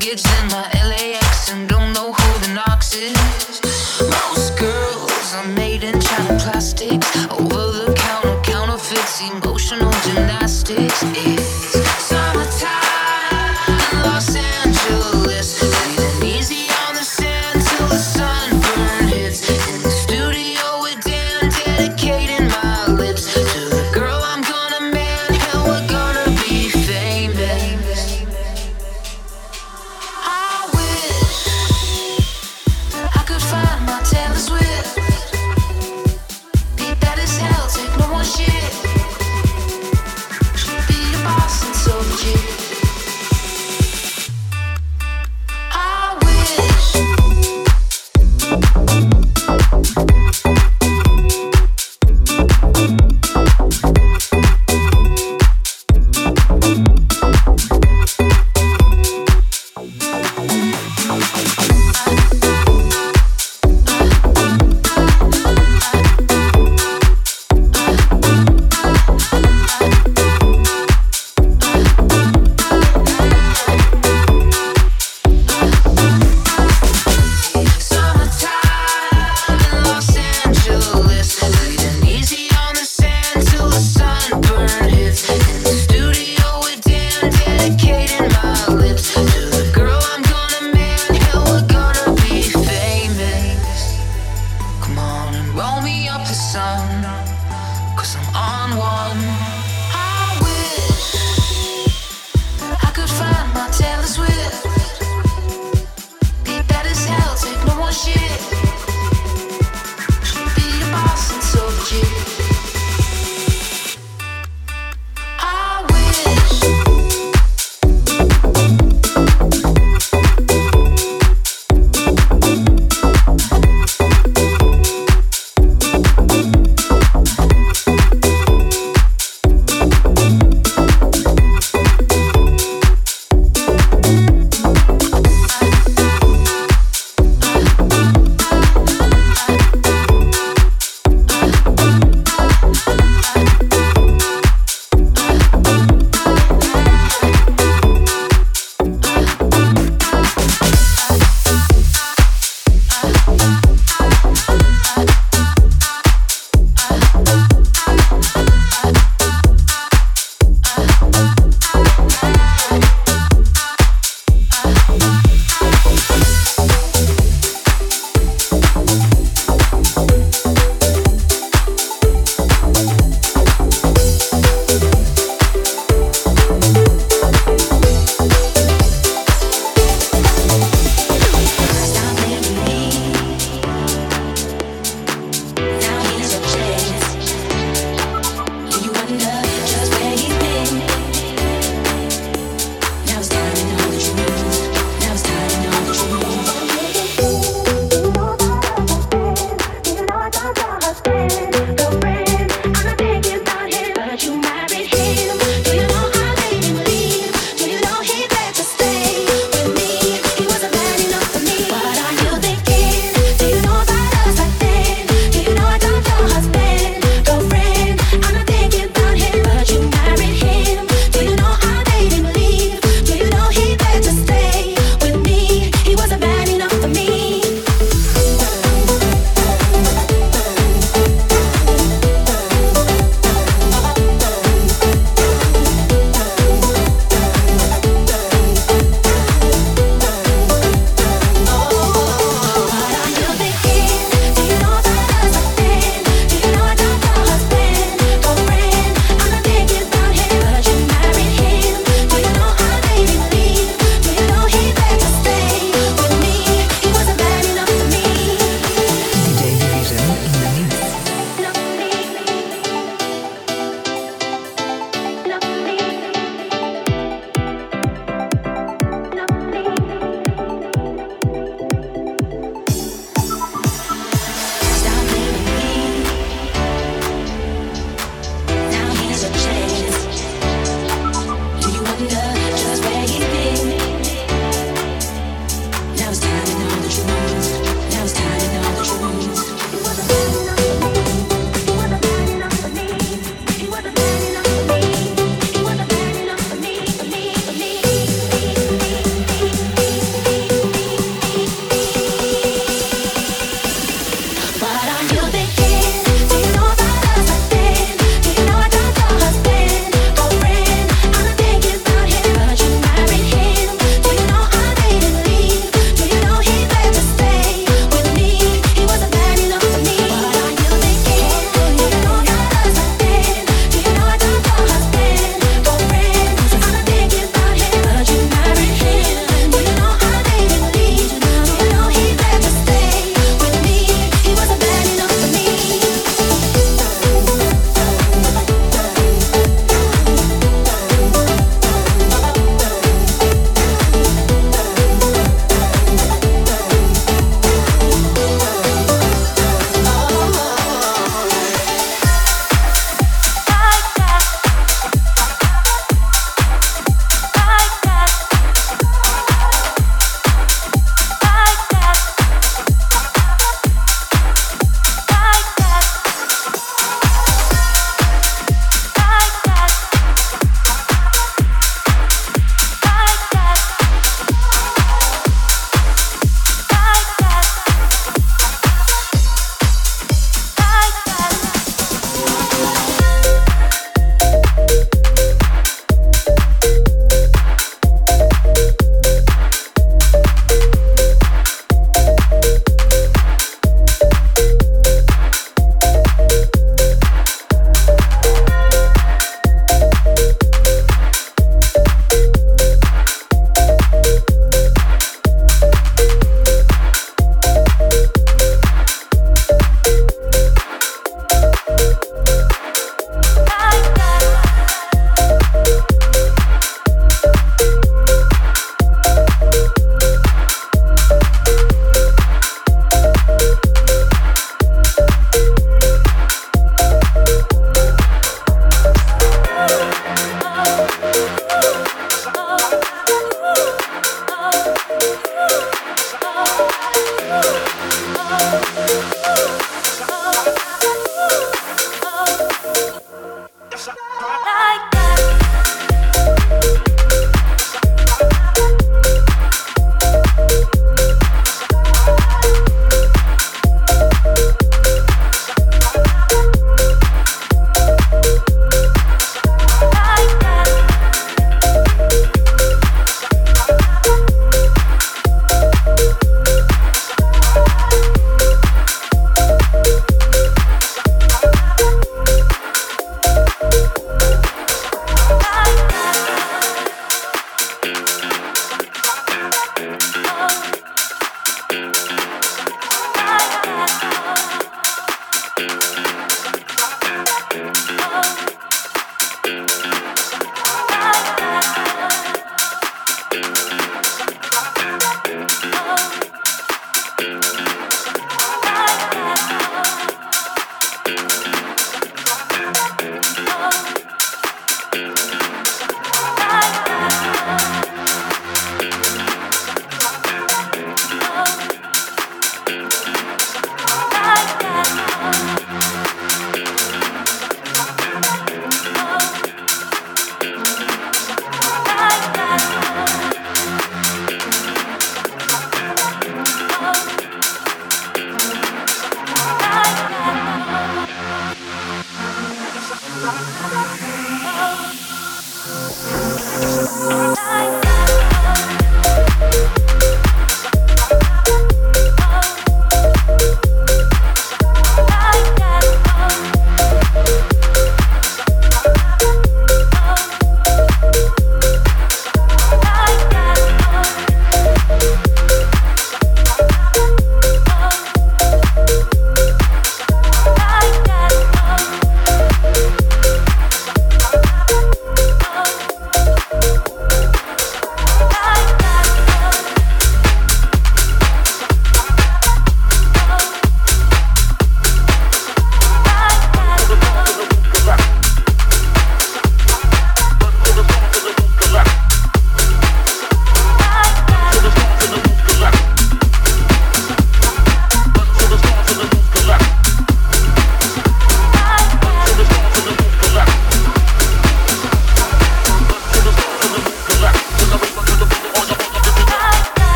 baggage in my LAX and don't know who the Knox is. Most girls are made in China plastics, over the counter counterfeits, emotional gymnastics. It's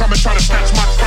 coming, try to snatch my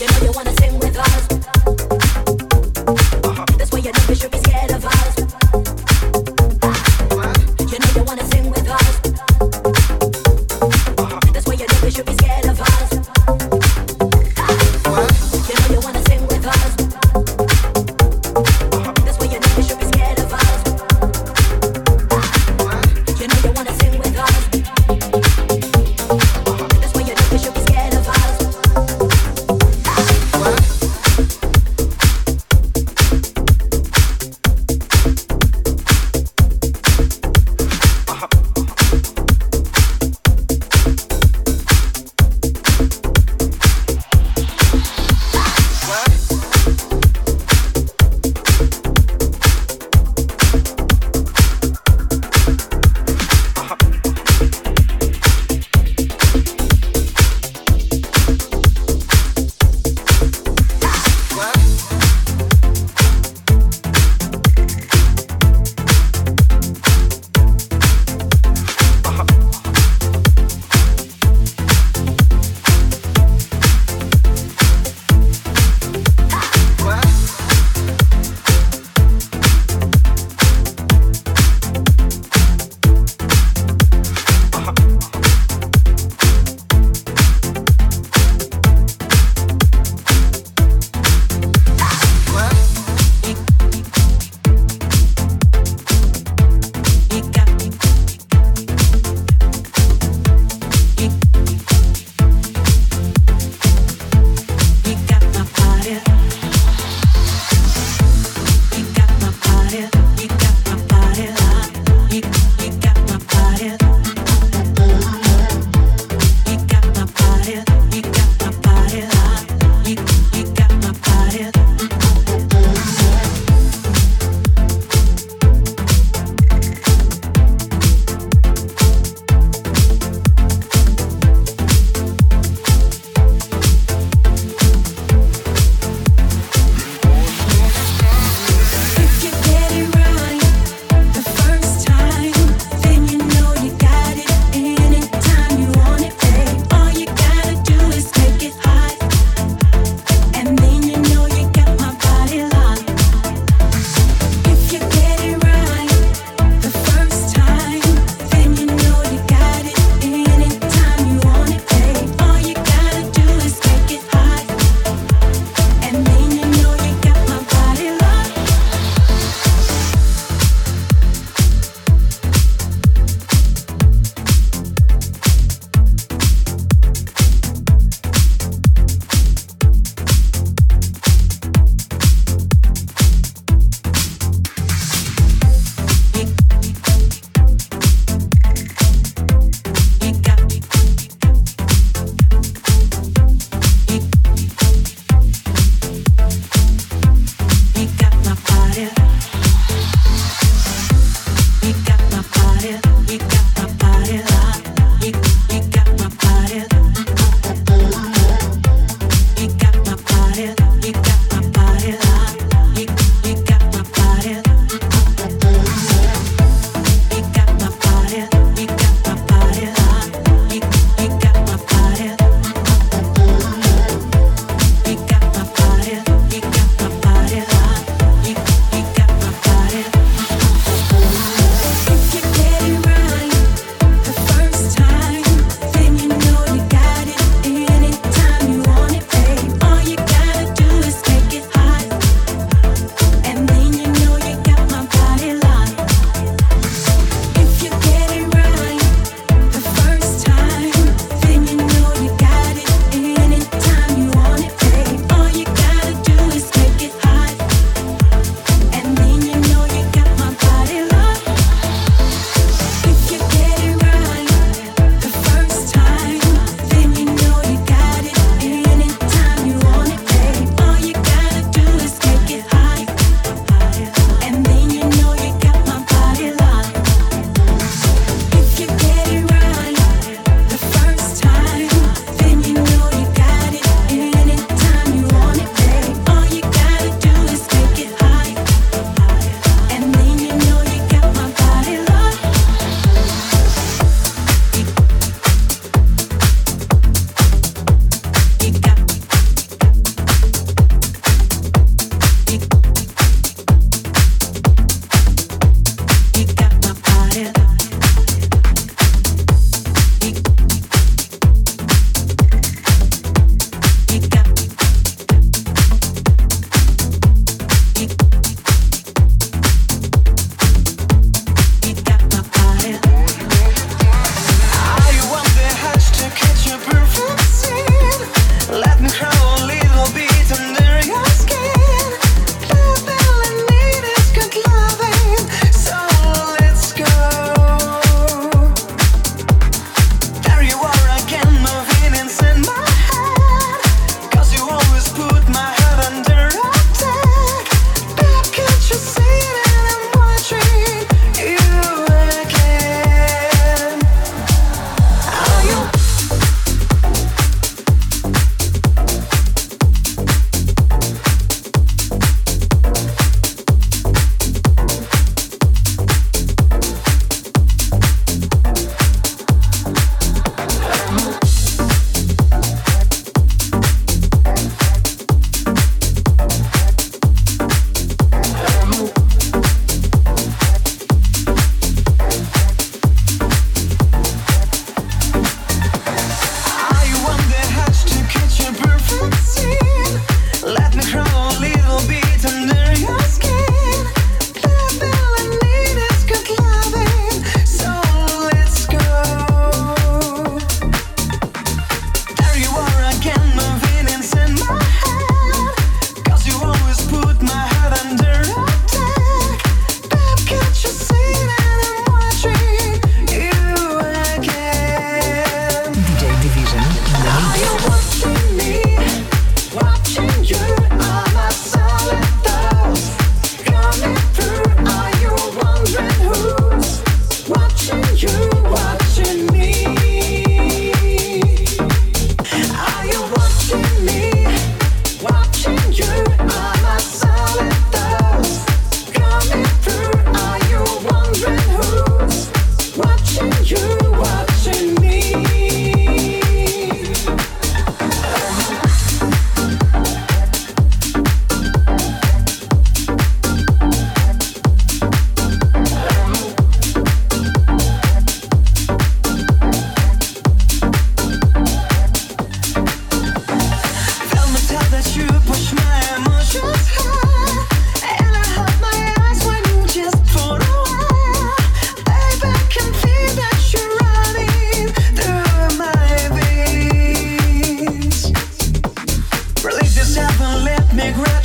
You know you wanna sing with us. Uh-huh. This way you know we should be.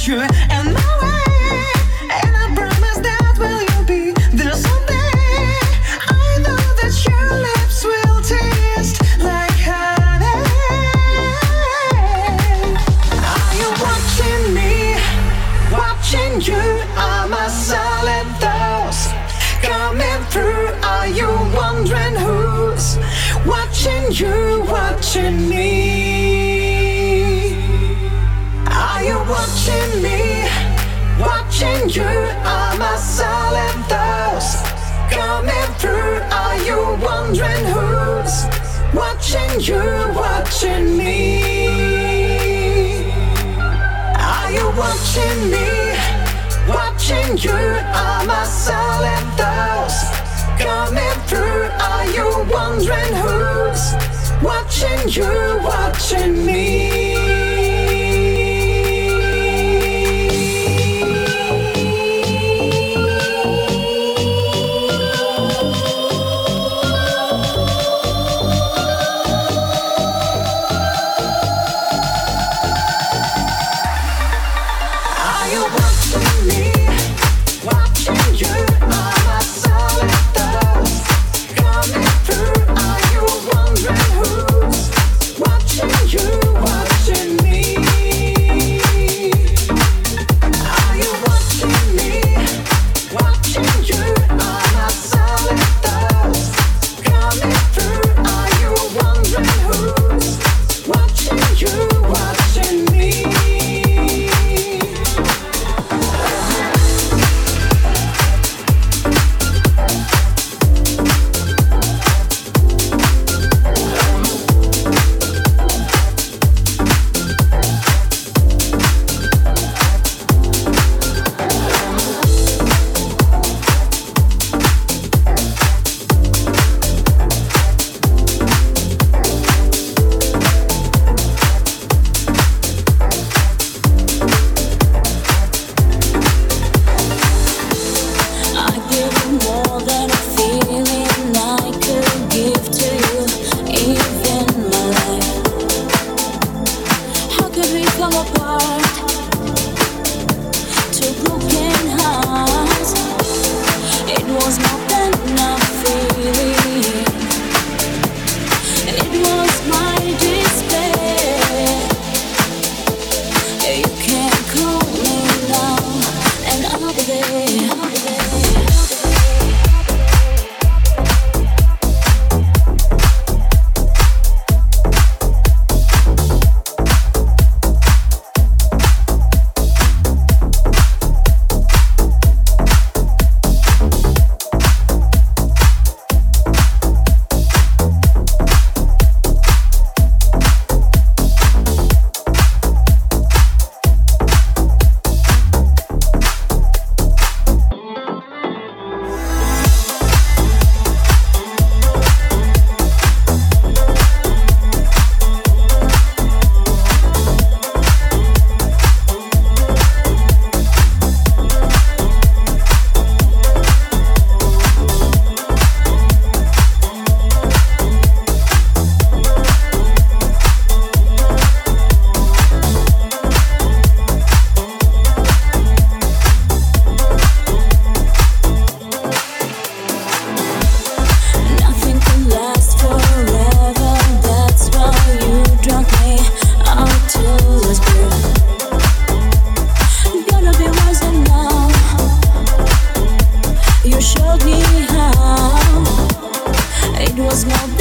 sure I guess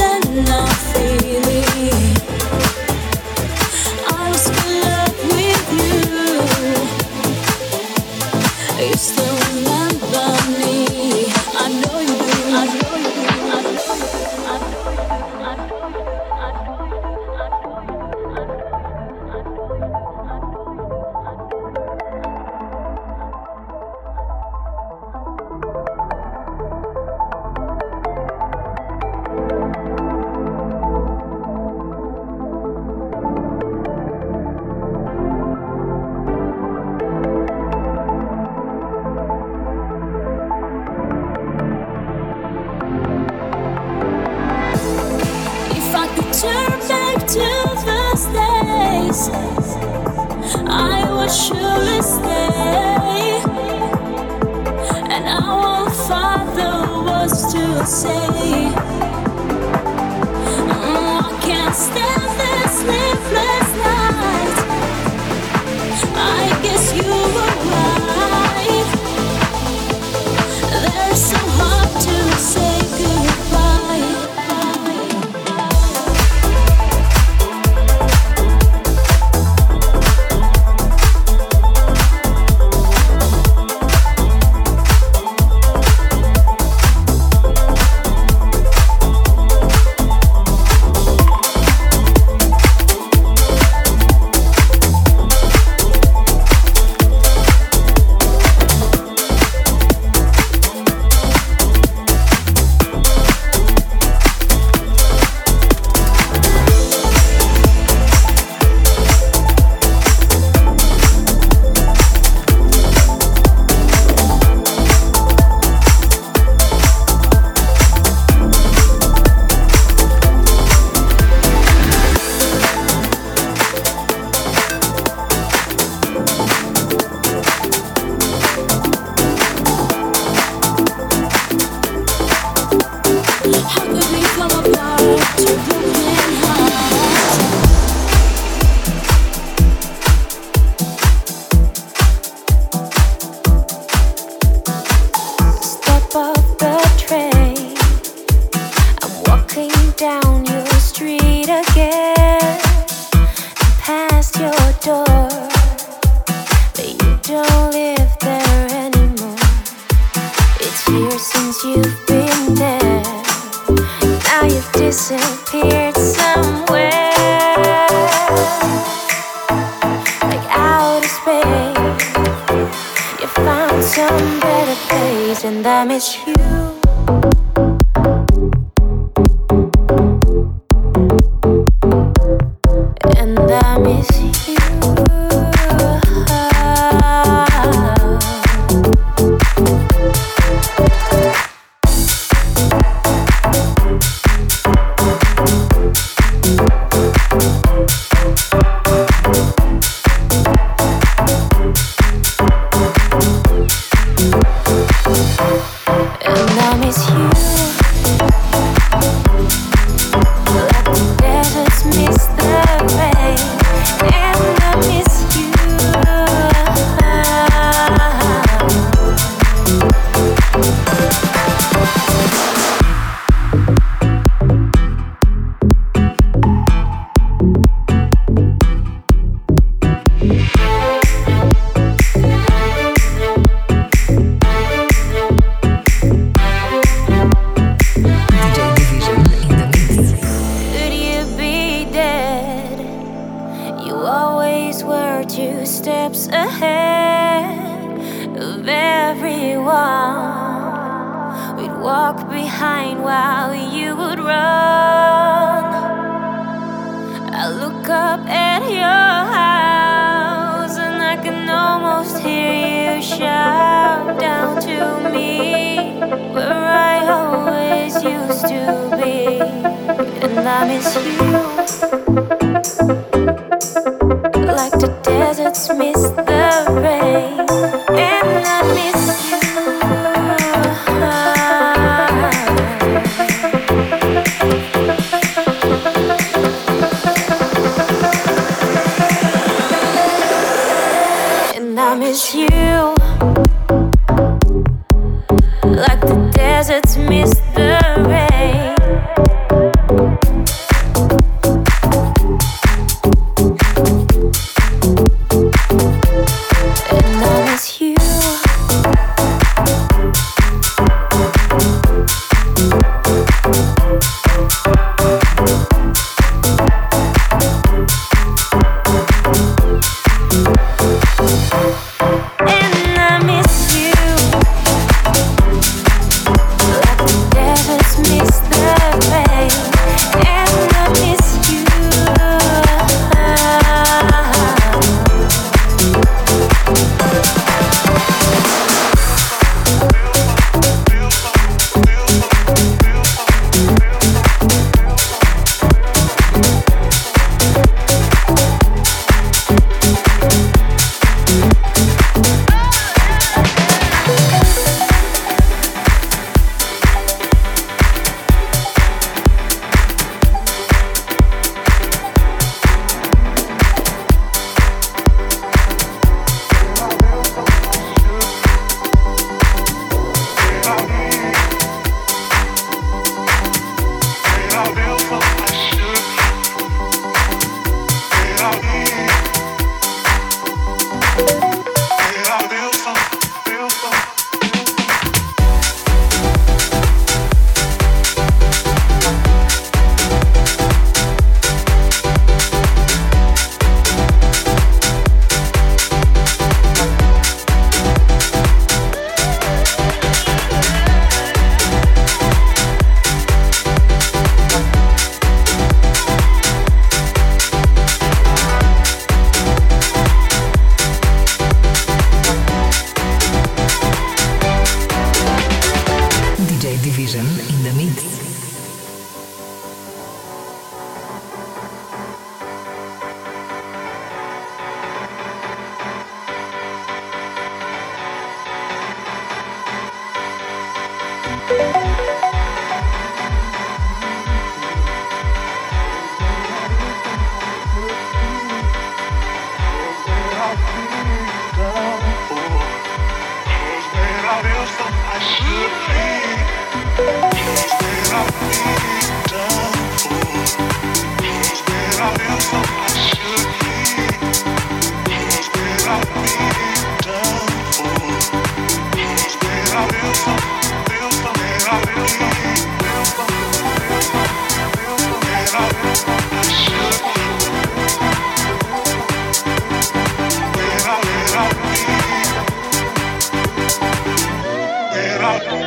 DJ